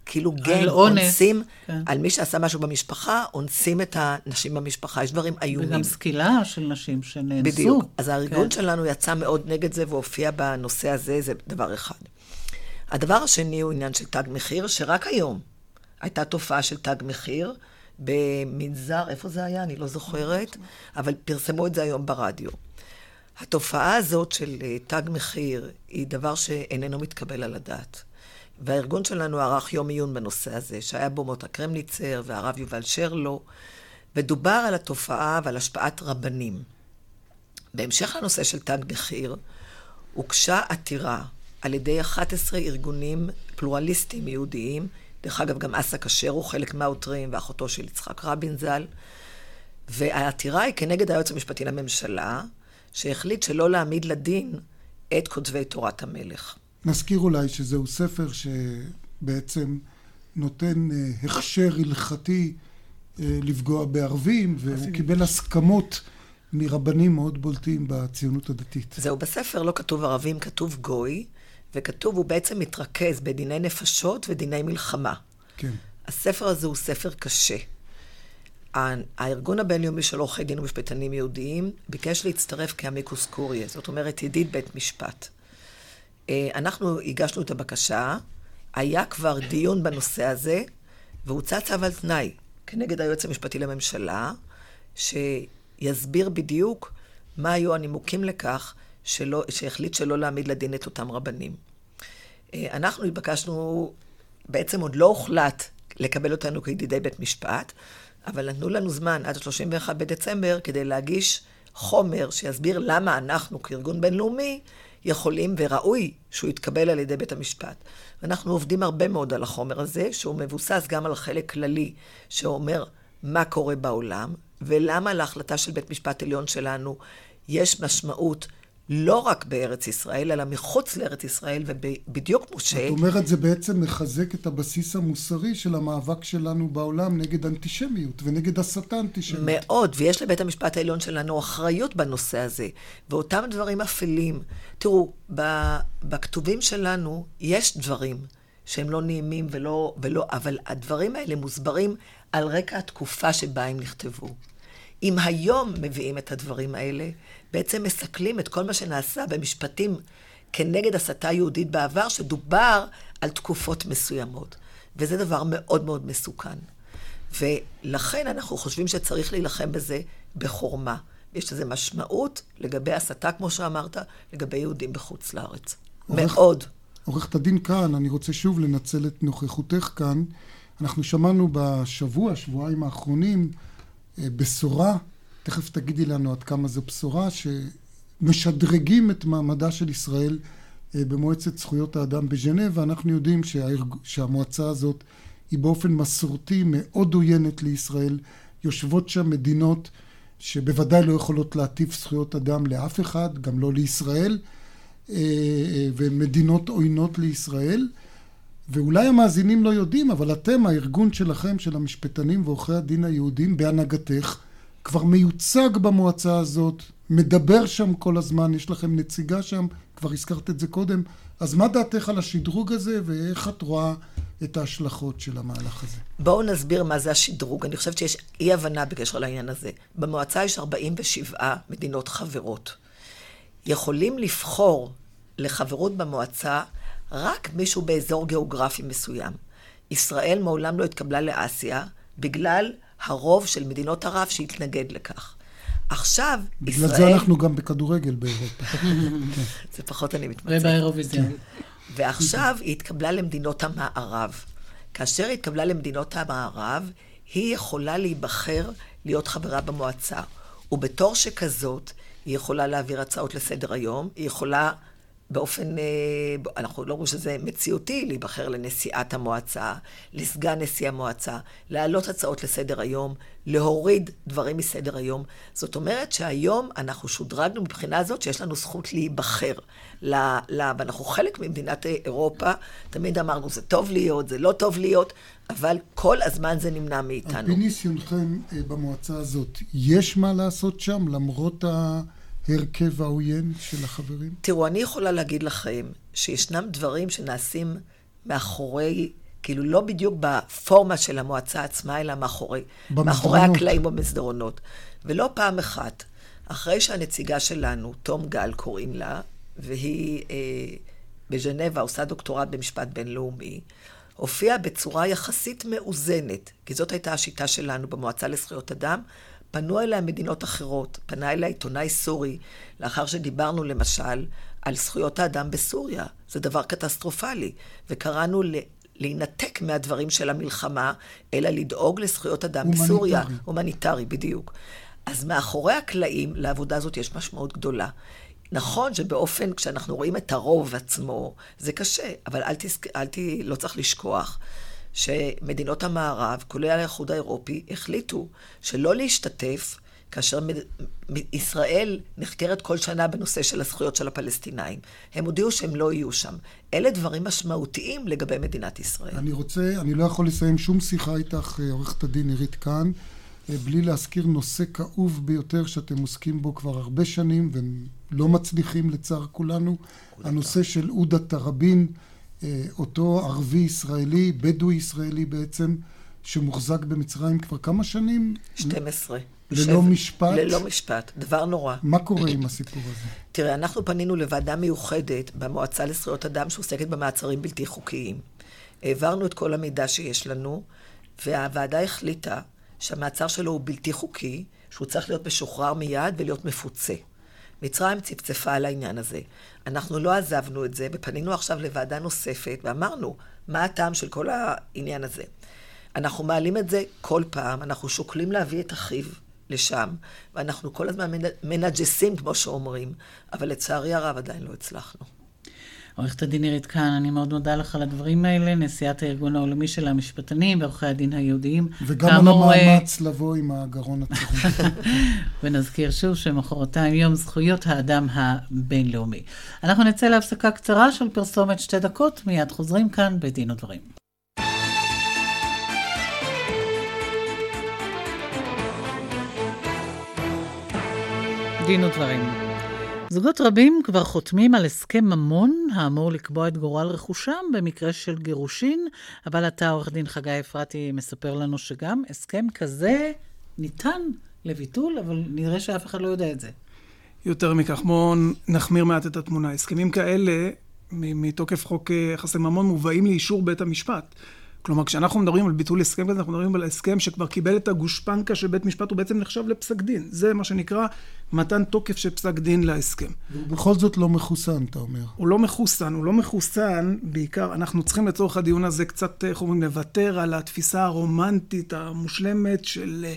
כאילו גן, אונסים, כן. על מי שעשה משהו במשפחה, אונסים את הנשים במשפחה. יש דברים איומים. וגם סקילה של נשים שנאנסו. בדיוק. אז הארגון כן. שלנו יצא מאוד נגד זה והופיע בנושא הזה, זה דבר אחד. הדבר השני הוא עניין של תג מחיר, שרק היום הייתה תופעה של תג מחיר. במנזר, איפה זה היה? אני לא זוכרת, אבל פרסמו את זה היום ברדיו. התופעה הזאת של אה, תג מחיר היא דבר שאיננו מתקבל על הדעת. והארגון שלנו ערך יום עיון בנושא הזה, שהיה בו מוטה קרמניצר והרב יובל שרלו, ודובר על התופעה ועל השפעת רבנים. בהמשך לנושא של תג מחיר, הוגשה עתירה על ידי 11 ארגונים פלורליסטיים יהודיים דרך אגב, גם אסא כשר הוא חלק מהעותרים, ואחותו של יצחק רבין ז"ל. והעתירה היא כנגד היועץ המשפטי לממשלה, שהחליט שלא להעמיד לדין את כותבי תורת המלך. נזכיר אולי שזהו ספר שבעצם נותן אה, הכשר הלכתי אה, לפגוע בערבים, והוא קיבל הסכמות מרבנים מאוד בולטים בציונות הדתית. זהו, בספר לא כתוב ערבים, כתוב גוי, וכתוב, הוא בעצם מתרכז בדיני נפשות ודיני מלחמה. כן. הספר הזה הוא ספר קשה. הארגון הבינלאומי של עורכי דין ומשפטנים יהודיים ביקש להצטרף כאמיקוס קוריה, זאת אומרת ידיד בית משפט. אה, אנחנו הגשנו את הבקשה, היה כבר דיון בנושא הזה, והוצא צו על תנאי כנגד היועץ המשפטי לממשלה, שיסביר בדיוק מה היו הנימוקים לכך שלא, שהחליט שלא להעמיד לדין את אותם רבנים. אה, אנחנו התבקשנו, בעצם עוד לא הוחלט לקבל אותנו כידידי בית משפט, אבל נתנו לנו זמן עד ה-31 בדצמבר כדי להגיש חומר שיסביר למה אנחנו כארגון בינלאומי יכולים וראוי שהוא יתקבל על ידי בית המשפט. ואנחנו עובדים הרבה מאוד על החומר הזה, שהוא מבוסס גם על חלק כללי שאומר מה קורה בעולם, ולמה להחלטה של בית משפט עליון שלנו יש משמעות לא רק בארץ ישראל, אלא מחוץ לארץ ישראל, ובדיוק כמו ש... את אומרת, זה בעצם מחזק את הבסיס המוסרי של המאבק שלנו בעולם נגד אנטישמיות ונגד הסתה אנטישמית. מאוד, ויש לבית המשפט העליון שלנו אחריות בנושא הזה, ואותם דברים אפלים. תראו, בכתובים שלנו יש דברים שהם לא נעימים ולא, ולא, אבל הדברים האלה מוסברים על רקע התקופה שבה הם נכתבו. אם היום מביאים את הדברים האלה, בעצם מסכלים את כל מה שנעשה במשפטים כנגד הסתה יהודית בעבר, שדובר על תקופות מסוימות. וזה דבר מאוד מאוד מסוכן. ולכן אנחנו חושבים שצריך להילחם בזה בחורמה. יש לזה משמעות לגבי הסתה, כמו שאמרת, לגבי יהודים בחוץ לארץ. עורך, מאוד. עורכת הדין כאן, אני רוצה שוב לנצל את נוכחותך כאן. אנחנו שמענו בשבוע, שבועיים האחרונים, בשורה תכף תגידי לנו עד כמה זו בשורה, שמשדרגים את מעמדה של ישראל אה, במועצת זכויות האדם בז'נבה. אנחנו יודעים שהארג... שהמועצה הזאת היא באופן מסורתי מאוד עוינת לישראל. יושבות שם מדינות שבוודאי לא יכולות להטיף זכויות אדם לאף אחד, גם לא לישראל, אה, אה, ומדינות עוינות לישראל. ואולי המאזינים לא יודעים, אבל אתם, הארגון שלכם, של המשפטנים ועורכי הדין היהודים, בהנהגתך, כבר מיוצג במועצה הזאת, מדבר שם כל הזמן, יש לכם נציגה שם, כבר הזכרת את זה קודם, אז מה דעתך על השדרוג הזה, ואיך את רואה את ההשלכות של המהלך הזה? בואו נסביר מה זה השדרוג. אני חושבת שיש אי הבנה בקשר לעניין הזה. במועצה יש 47 מדינות חברות. יכולים לבחור לחברות במועצה רק מישהו באזור גיאוגרפי מסוים. ישראל מעולם לא התקבלה לאסיה בגלל הרוב של מדינות ערב שהתנגד לכך. עכשיו, בגלל ישראל... בגלל זה אנחנו גם בכדורגל באירופה. זה פחות אני מתמצאת. ובאירוויזיון. ועכשיו היא התקבלה למדינות המערב. כאשר היא התקבלה למדינות המערב, היא יכולה להיבחר להיות חברה במועצה. ובתור שכזאת, היא יכולה להעביר הצעות לסדר היום, היא יכולה באופן, אה, אנחנו לא רואים שזה מציאותי, להיבחר לנשיאת המועצה, לסגן נשיא המועצה, להעלות הצעות לסדר היום, להוריד דברים מסדר היום. זאת אומרת שהיום אנחנו שודרגנו מבחינה הזאת שיש לנו זכות להיבחר. לה, לה, ואנחנו חלק ממדינת אירופה, תמיד אמרנו, זה טוב להיות, זה לא טוב להיות, אבל כל הזמן זה נמנע מאיתנו. על פי ניסיונכם אה, במועצה הזאת, יש מה לעשות שם, למרות ה... הרכב העוין של החברים? תראו, אני יכולה להגיד לכם שישנם דברים שנעשים מאחורי, כאילו לא בדיוק בפורמה של המועצה עצמה, אלא מאחורי, מאחורי הקלעים במסדרונות. ולא פעם אחת, אחרי שהנציגה שלנו, תום גל קוראים לה, והיא אה, בז'נבה עושה דוקטורט במשפט בינלאומי, הופיעה בצורה יחסית מאוזנת, כי זאת הייתה השיטה שלנו במועצה לזכויות אדם, פנו אליה מדינות אחרות. פנה אליה עיתונאי סורי, לאחר שדיברנו למשל על זכויות האדם בסוריה. זה דבר קטסטרופלי. וקראנו ל... להינתק מהדברים של המלחמה, אלא לדאוג לזכויות אדם הומניטרי. בסוריה. הומניטרי, בדיוק. אז מאחורי הקלעים, לעבודה הזאת יש משמעות גדולה. נכון שבאופן, כשאנחנו רואים את הרוב עצמו, זה קשה, אבל אל תסק... אל ת... לא צריך לשכוח שמדינות המערב, כולל האיחוד האירופי, החליטו שלא להשתתף כאשר. ישראל נחקרת כל שנה בנושא של הזכויות של הפלסטינאים. הם הודיעו שהם לא יהיו שם. אלה דברים משמעותיים לגבי מדינת ישראל. אני רוצה, אני לא יכול לסיים שום שיחה איתך, עורכת הדין עירית כאן, בלי להזכיר נושא כאוב ביותר שאתם עוסקים בו כבר הרבה שנים ולא מצליחים לצער כולנו, הנושא של עודה תראבין, אותו ערבי ישראלי, בדואי ישראלי בעצם, שמוחזק במצרים כבר כמה שנים? 12. ללא שב... משפט? ללא משפט, דבר נורא. מה קורה עם הסיפור הזה? תראה, אנחנו פנינו לוועדה מיוחדת במועצה לזכויות אדם שעוסקת במעצרים בלתי חוקיים. העברנו את כל המידע שיש לנו, והוועדה החליטה שהמעצר שלו הוא בלתי חוקי, שהוא צריך להיות משוחרר מיד ולהיות מפוצה. מצרים צפצפה על העניין הזה. אנחנו לא עזבנו את זה, ופנינו עכשיו לוועדה נוספת, ואמרנו, מה הטעם של כל העניין הזה? אנחנו מעלים את זה כל פעם, אנחנו שוקלים להביא את אחיו לשם, ואנחנו כל הזמן מנג'סים, כמו שאומרים, אבל לצערי הרב עדיין לא הצלחנו. עורכת הדין עירית כהן, אני מאוד מודה לך על הדברים האלה, נשיאת הארגון העולמי של המשפטנים ועורכי הדין היהודיים. וגם על המאמץ לבוא עם הגרון הצרום. ונזכיר שוב שמחרתיים יום זכויות האדם הבינלאומי. אנחנו נצא להפסקה קצרה של פרסומת שתי דקות, מיד חוזרים כאן בדין ודברים. דין ודברים. זוגות רבים כבר חותמים על הסכם ממון האמור לקבוע את גורל רכושם במקרה של גירושין, אבל אתה, עורך דין חגי אפרתי, מספר לנו שגם הסכם כזה ניתן לביטול, אבל נראה שאף אחד לא יודע את זה. יותר מכך, בואו נחמיר מעט את התמונה. הסכמים כאלה, מתוקף חוק יחסי ממון, מובאים לאישור בית המשפט. כלומר, כשאנחנו מדברים על ביטול הסכם כזה, אנחנו מדברים על הסכם שכבר קיבל את הגושפנקה של בית משפט, הוא בעצם נחשב לפסק דין. זה מה שנקרא מתן תוקף של פסק דין להסכם. ובכל זאת לא מחוסן, אתה אומר. הוא לא מחוסן, הוא לא מחוסן, בעיקר, אנחנו צריכים לצורך הדיון הזה קצת, איך אומרים, לוותר על התפיסה הרומנטית המושלמת של אה,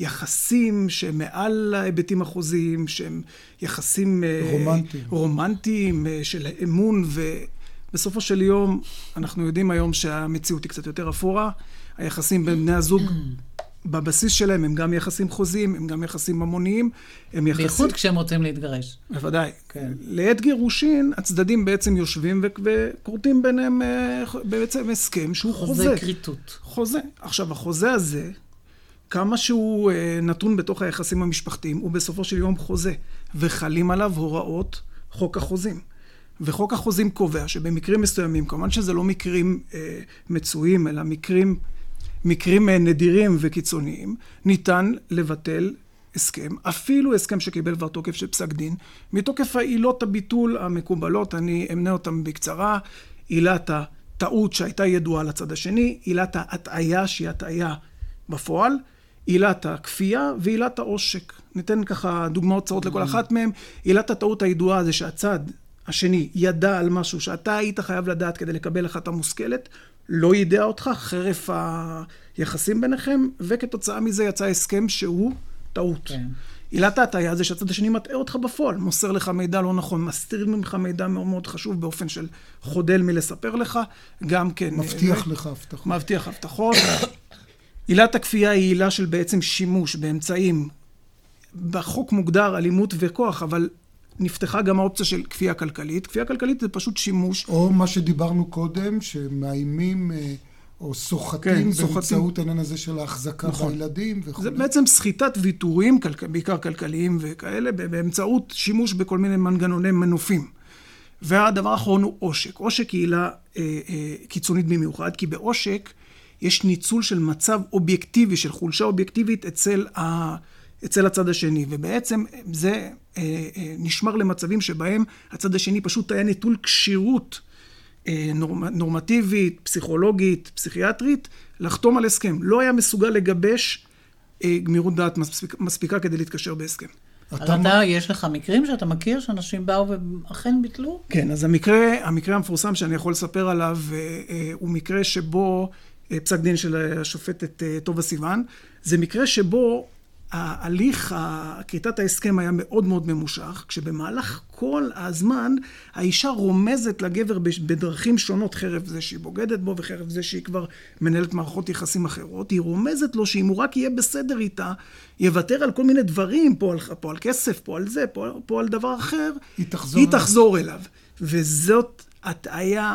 יחסים שמעל ההיבטים החוזיים, שהם יחסים... אה, רומנטיים. רומנטיים, אה, של אמון ו... בסופו של יום, אנחנו יודעים היום שהמציאות היא קצת יותר אפורה. היחסים בין בני הזוג, בבסיס שלהם, הם גם יחסים חוזיים, הם גם יחסים ממוניים. הם יחסים... בייחוד כשהם רוצים להתגרש. בוודאי. כן. לעת גירושין, הצדדים בעצם יושבים וכורתים ביניהם אה, בעצם הסכם שהוא חוזה. חוזה כריתות. חוזה. עכשיו, החוזה הזה, כמה שהוא אה, נתון בתוך היחסים המשפחתיים, הוא בסופו של יום חוזה, וחלים עליו הוראות חוק החוזים. וחוק החוזים קובע שבמקרים מסוימים, כמובן שזה לא מקרים אה, מצויים, אלא מקרים, מקרים אה, נדירים וקיצוניים, ניתן לבטל הסכם, אפילו הסכם שקיבל כבר תוקף של פסק דין, מתוקף העילות הביטול המקובלות, אני אמנה אותן בקצרה, עילת הטעות שהייתה ידועה לצד השני, עילת ההטעיה שהיא הטעיה בפועל, עילת הכפייה ועילת העושק. ניתן ככה דוגמאות קצרות לכל אחת מהן. עילת הטעות הידועה זה שהצד השני ידע על משהו שאתה היית חייב לדעת כדי לקבל החלטה מושכלת, לא יידע אותך חרף היחסים ביניכם, וכתוצאה מזה יצא הסכם שהוא טעות. כן. עילת ההטעיה זה שהצד השני מטעה אותך בפועל, מוסר לך מידע לא נכון, מסתיר ממך מידע מאוד מאוד חשוב באופן של חודל מלספר לך, גם כן... מבטיח ו... לך הבטחות. מבטיח הבטחות. עילת הכפייה היא עילה של בעצם שימוש באמצעים, בחוק מוגדר אלימות וכוח, אבל נפתחה גם האופציה של כפייה כלכלית. כפייה כלכלית זה פשוט שימוש. או מה שדיברנו קודם, שמאיימים אה, או סוחטים כן, באמצעות העניין הזה של ההחזקה נכון. בילדים וכו'. זה בעצם סחיטת ויתורים, בעיקר כלכליים וכאלה, באמצעות שימוש בכל מיני מנגנוני מנופים. והדבר האחרון הוא עושק. עושק היא עילה אה, אה, קיצונית במיוחד, כי בעושק יש ניצול של מצב אובייקטיבי, של חולשה אובייקטיבית אצל ה... אצל הצד השני, ובעצם זה אה, אה, נשמר למצבים שבהם הצד השני פשוט היה נטול כשירות אה, נורמ, נורמטיבית, פסיכולוגית, פסיכיאטרית, לחתום על הסכם. לא היה מסוגל לגבש אה, גמירות דעת מספיק, מספיקה כדי להתקשר בהסכם. אתה, אתה, יש לך מקרים שאתה מכיר שאנשים באו ואכן ביטלו? כן, אז המקרה, המקרה המפורסם שאני יכול לספר עליו אה, אה, הוא מקרה שבו, אה, פסק דין של השופטת אה, טובה סיוון, זה מקרה שבו ההליך, כריתת ההסכם היה מאוד מאוד ממושך, כשבמהלך כל הזמן האישה רומזת לגבר בדרכים שונות, חרף זה שהיא בוגדת בו וחרף זה שהיא כבר מנהלת מערכות יחסים אחרות, היא רומזת לו שאם הוא רק יהיה בסדר איתה, יוותר על כל מיני דברים, פה על, פה על כסף, פה על זה, פה, פה על דבר אחר, היא תחזור, היא תחזור אליו. וזאת הטעיה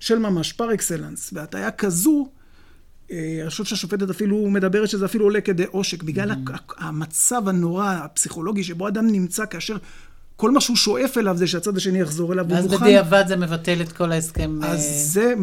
של ממש פר אקסלנס, והטעיה כזו אני חושב שהשופטת אפילו מדברת שזה אפילו עולה כדי עושק, בגלל mm-hmm. המצב הנורא, הפסיכולוגי, שבו אדם נמצא כאשר כל מה שהוא שואף אליו זה שהצד השני יחזור אליו, ואז בדיעבד זה מבטל את כל ההסכם. אז אה, זה,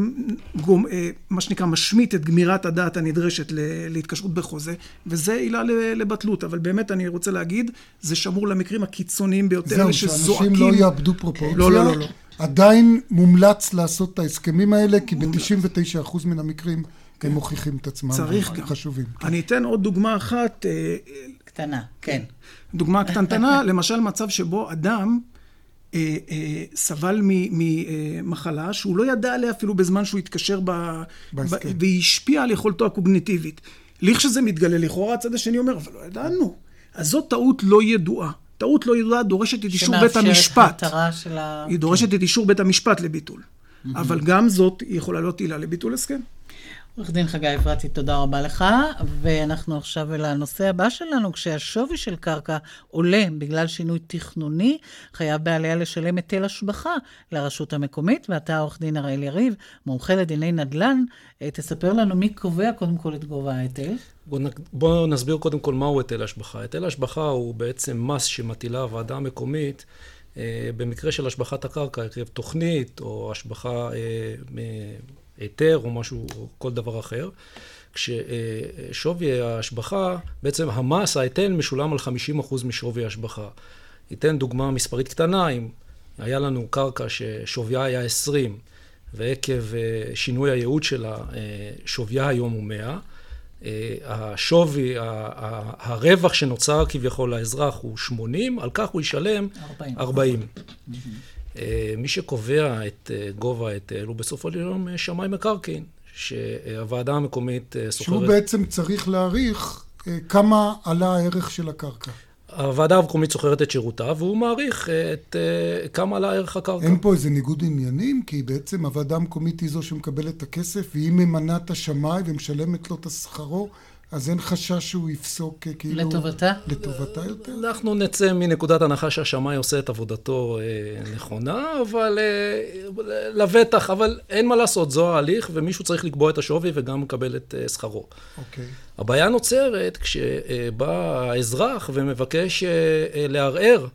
גום, אה, מה שנקרא, משמיט את גמירת הדעת הנדרשת להתקשרות בחוזה, וזה עילה לבטלות. אבל באמת, אני רוצה להגיד, זה שמור למקרים הקיצוניים ביותר, זהו, שאנשים לא יאבדו פרופורציה. לא, לא, לא, לא. עדיין מומלץ לעשות את ההסכמים האלה, כי ב-99% מן המקרים הם מוכיחים את עצמם. צריך גם. חשובים. אני אתן עוד דוגמה אחת. אה, קטנה, כן. דוגמה קטנטנה, למשל מצב שבו אדם אה, אה, סבל ממחלה אה, שהוא לא ידע עליה אפילו בזמן שהוא התקשר ב... ב... והיא השפיעה על יכולתו הקוגניטיבית. לכשזה מתגלה לכאורה, הצד השני אומר, אבל לא ידענו. אז זאת טעות לא ידועה. טעות לא ידועה דורשת את אישור בית המשפט. של ה... היא דורשת כן. את אישור בית המשפט לביטול. אבל גם זאת יכולה להיות עילה לביטול הסכם. עורך דין חגי אפרתי, תודה רבה לך. ואנחנו עכשיו אל הנושא הבא שלנו, כשהשווי של קרקע עולה בגלל שינוי תכנוני, חייב בעליה לשלם היטל השבחה לרשות המקומית, ואתה עורך דין הראל יריב, מומחה לדיני נדל"ן, אה, תספר לנו מי קובע קודם כל את גובה ההיטל. בואו בוא נסביר קודם כל מהו היטל השבחה. היטל השבחה הוא בעצם מס שמטילה הוועדה המקומית. אה, במקרה של השבחת הקרקע, עקב תוכנית או השבחה אה, היתר או משהו, או כל דבר אחר. כששווי ההשבחה, בעצם המס, ההיטל משולם על 50% משווי ההשבחה. ניתן דוגמה מספרית קטנה, אם היה לנו קרקע ששוויה היה 20, ועקב אה, שינוי הייעוד שלה, אה, שוויה היום הוא 100, אה, השווי, הרווח שנוצר כביכול לאזרח הוא 80, על כך הוא ישלם 40. 40. אה, מי שקובע את אה, גובה ההיטל הוא בסופו של יום אה, שמאי מקרקעין, שהוועדה המקומית סוחרת... שהוא בעצם צריך להעריך כמה עלה הערך של הקרקע. הוועדה המקומית סוחרת את שירותיו, והוא מעריך את כמה עלה ערך הקרקע. אין פה איזה ניגוד עניינים, כי בעצם הוועדה המקומית היא זו שמקבלת את הכסף, והיא ממנה את השמאי ומשלמת לו את שכרו. אז אין חשש שהוא יפסוק אה, כאילו... לטובתה? לטובתה יותר? אנחנו נצא מנקודת הנחה שהשמאי עושה את עבודתו אה, נכונה, אבל אה, לבטח, אבל אין מה לעשות, זו ההליך, ומישהו צריך לקבוע את השווי וגם לקבל את אה, שכרו. אוקיי. הבעיה נוצרת כשבא האזרח ומבקש אה, אה, לערער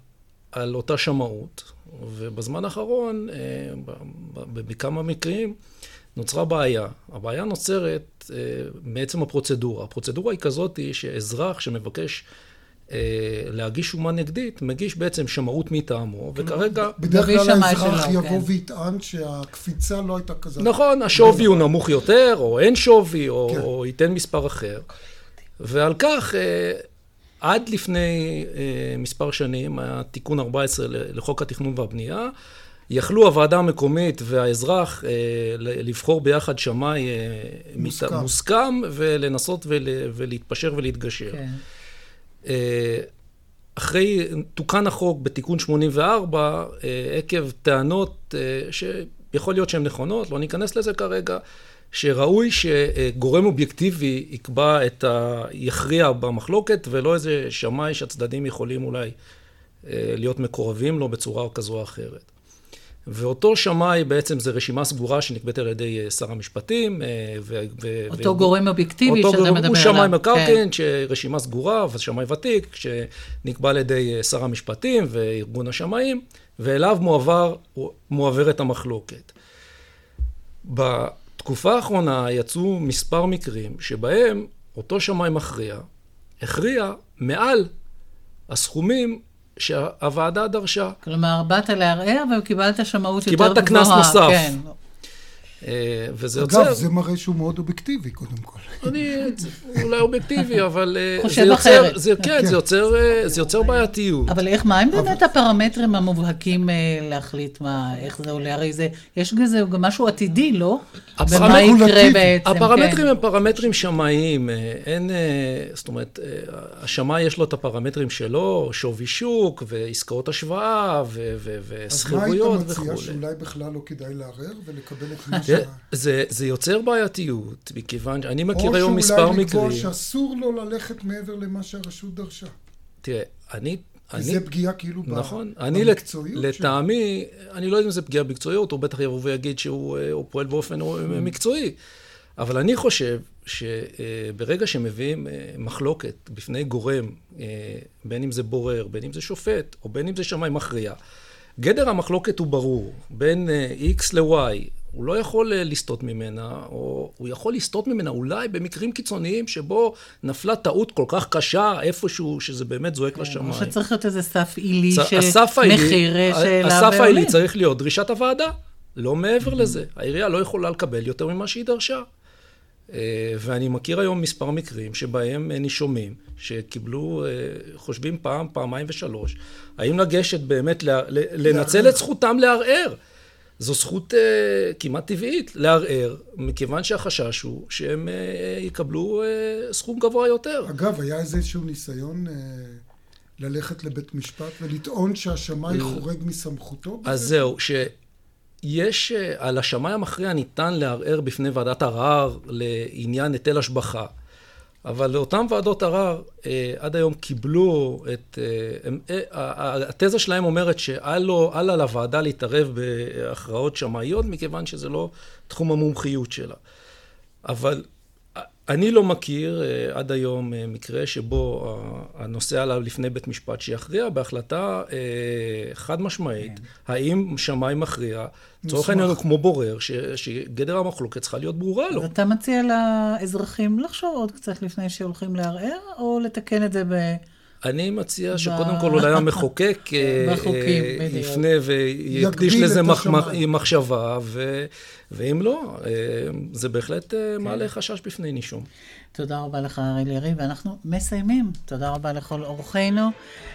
על אותה שמאות, ובזמן האחרון, אה, בכמה מקרים, נוצרה בעיה. הבעיה נוצרת אה, מעצם הפרוצדורה. הפרוצדורה היא כזאת שאזרח שמבקש אה, להגיש שומה נגדית, מגיש בעצם שמאות מטעמו, וכרגע... בדרך כלל האזרח יבוא כן. ויטען שהקפיצה לא הייתה כזאת. נכון, השווי הוא נמוך יותר, או אין שווי, או, כן. או ייתן מספר אחר. ועל כך, אה, עד לפני אה, מספר שנים, היה תיקון 14 לחוק התכנון והבנייה, יכלו הוועדה המקומית והאזרח אה, לבחור ביחד שמאי אה, מוסכם. מוסכם ולנסות ול, ולהתפשר ולהתגשר. כן. אה, אחרי, תוקן החוק בתיקון 84, עקב טענות שיכול להיות שהן נכונות, לא ניכנס לזה כרגע, שראוי שגורם אובייקטיבי יקבע את ה... יכריע במחלוקת, ולא איזה שמאי שהצדדים יכולים אולי להיות מקורבים לו בצורה כזו או אחרת. ואותו שמאי בעצם זה רשימה סגורה שנקבעת על ידי אה, שר המשפטים. אה, ו- ו- אותו ו- גורם אובייקטיבי שאתה מדבר עליו. הוא שמאי מקרקעין, כן. שרשימה סגורה, ושמאי ותיק, שנקבע על ידי אה, שר המשפטים וארגון השמאים, ואליו מועבר, מועברת המחלוקת. בתקופה האחרונה יצאו מספר מקרים שבהם אותו שמאי מכריע, הכריע מעל הסכומים שהוועדה דרשה. כלומר, באת לערער וקיבלת שמאות יותר גבוהה. קיבלת קנס נוסף. כן. אה, וזה יוצר... אגב, זה מראה שהוא מאוד אובייקטיבי, קודם כל. אני אולי אובייקטיבי, אבל... אה, חושב אחרת. זה, כן, כן. זה יוצר, אה, זה יוצר בעייתיות. אבל איך, מה הם באמת הפרמטרים המובהקים להחליט מה, איך זה עולה? הרי זה, יש בזה גם משהו עתידי, לא? ומה יקרה בעצם, הפרמטרים כן. הם פרמטרים שמאיים. אין, זאת אומרת, השמאי יש לו את הפרמטרים שלו, שווי שוק, ועסקאות השוואה, וסחירויות וכו'. אז מה היית מציע שאולי בכלל לא כדאי לערער ולקבל את מה זה, זה יוצר בעייתיות, מכיוון שאני מכיר היום מספר מקרים... או שאולי לקבוע שאסור לו ללכת מעבר למה שהרשות דרשה. תראה, אני... וזה פגיעה כאילו נכון, אני לטעמי, אני לא יודע אם זה פגיעה במקצועיות, הוא בטח יבוא ויגיד שהוא אה, פועל באופן mm. מקצועי. אבל אני חושב שברגע שמביאים מחלוקת בפני גורם, בין אם זה בורר, בין אם זה שופט, או בין אם זה שמאי מכריע, גדר המחלוקת הוא ברור, בין X ל-Y, הוא לא יכול לסטות ממנה, או הוא יכול לסטות ממנה אולי במקרים קיצוניים שבו נפלה טעות כל כך קשה איפשהו, שזה באמת זועק כן, לשמיים. או שצריך להיות איזה סף עילי צ... של הסף מחיר שאליו הסף העילי צריך להיות דרישת הוועדה, לא מעבר לזה. העירייה לא יכולה לקבל יותר ממה שהיא דרשה. ואני מכיר היום מספר מקרים שבהם נישומים שקיבלו, חושבים פעם, פעמיים ושלוש, האם לגשת באמת, לנצל את זכותם לערער. זו זכות uh, כמעט טבעית לערער, מכיוון שהחשש הוא שהם uh, יקבלו uh, סכום גבוה יותר. אגב, היה איזשהו ניסיון uh, ללכת לבית משפט ולטעון שהשמאי חורג מסמכותו? אז בזה? זהו, שיש, על השמאי המכריע ניתן לערער בפני ועדת ערר לעניין היטל השבחה. אבל לאותן ועדות ערר אה, עד היום קיבלו את... אה, הם, אה, התזה שלהם אומרת שאל לוועדה להתערב בהכרעות שמאיות, מכיוון שזה לא תחום המומחיות שלה. אבל אני לא מכיר אה, עד היום אה, מקרה שבו הנושא עליו לפני בית משפט שיכריע בהחלטה אה, חד משמעית, כן. האם שמאי מכריע, לצורך העניין הוא כמו בורר, ש, שגדר המחלוקת צריכה להיות ברורה לו. אתה מציע לאזרחים לחשוב עוד קצת לפני שהולכים לערער, או לתקן את זה ב... אני מציע שקודם כל אולי המחוקק יפנה ויקדיש לזה מחשבה, ואם לא, זה בהחלט מעלה חשש בפני נישום. תודה רבה לך, אריאל יריב, ואנחנו מסיימים. תודה רבה לכל אורחינו,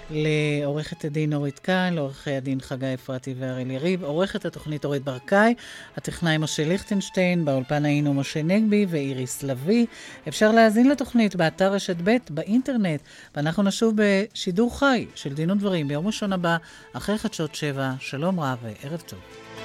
לעורכת הדין אורית קין, לעורכי הדין חגי אפרתי ואריאל יריב, עורכת התוכנית אורית ברקאי, הטכנאי משה ליכטנשטיין, באולפן היינו משה נגבי ואיריס לביא. אפשר להאזין לתוכנית באתר רשת ב' באינטרנט, ואנחנו נשוב בשידור חי של דין ודברים ביום ראשון הבא, אחרי חדשות שבע. שלום רב וערב טוב.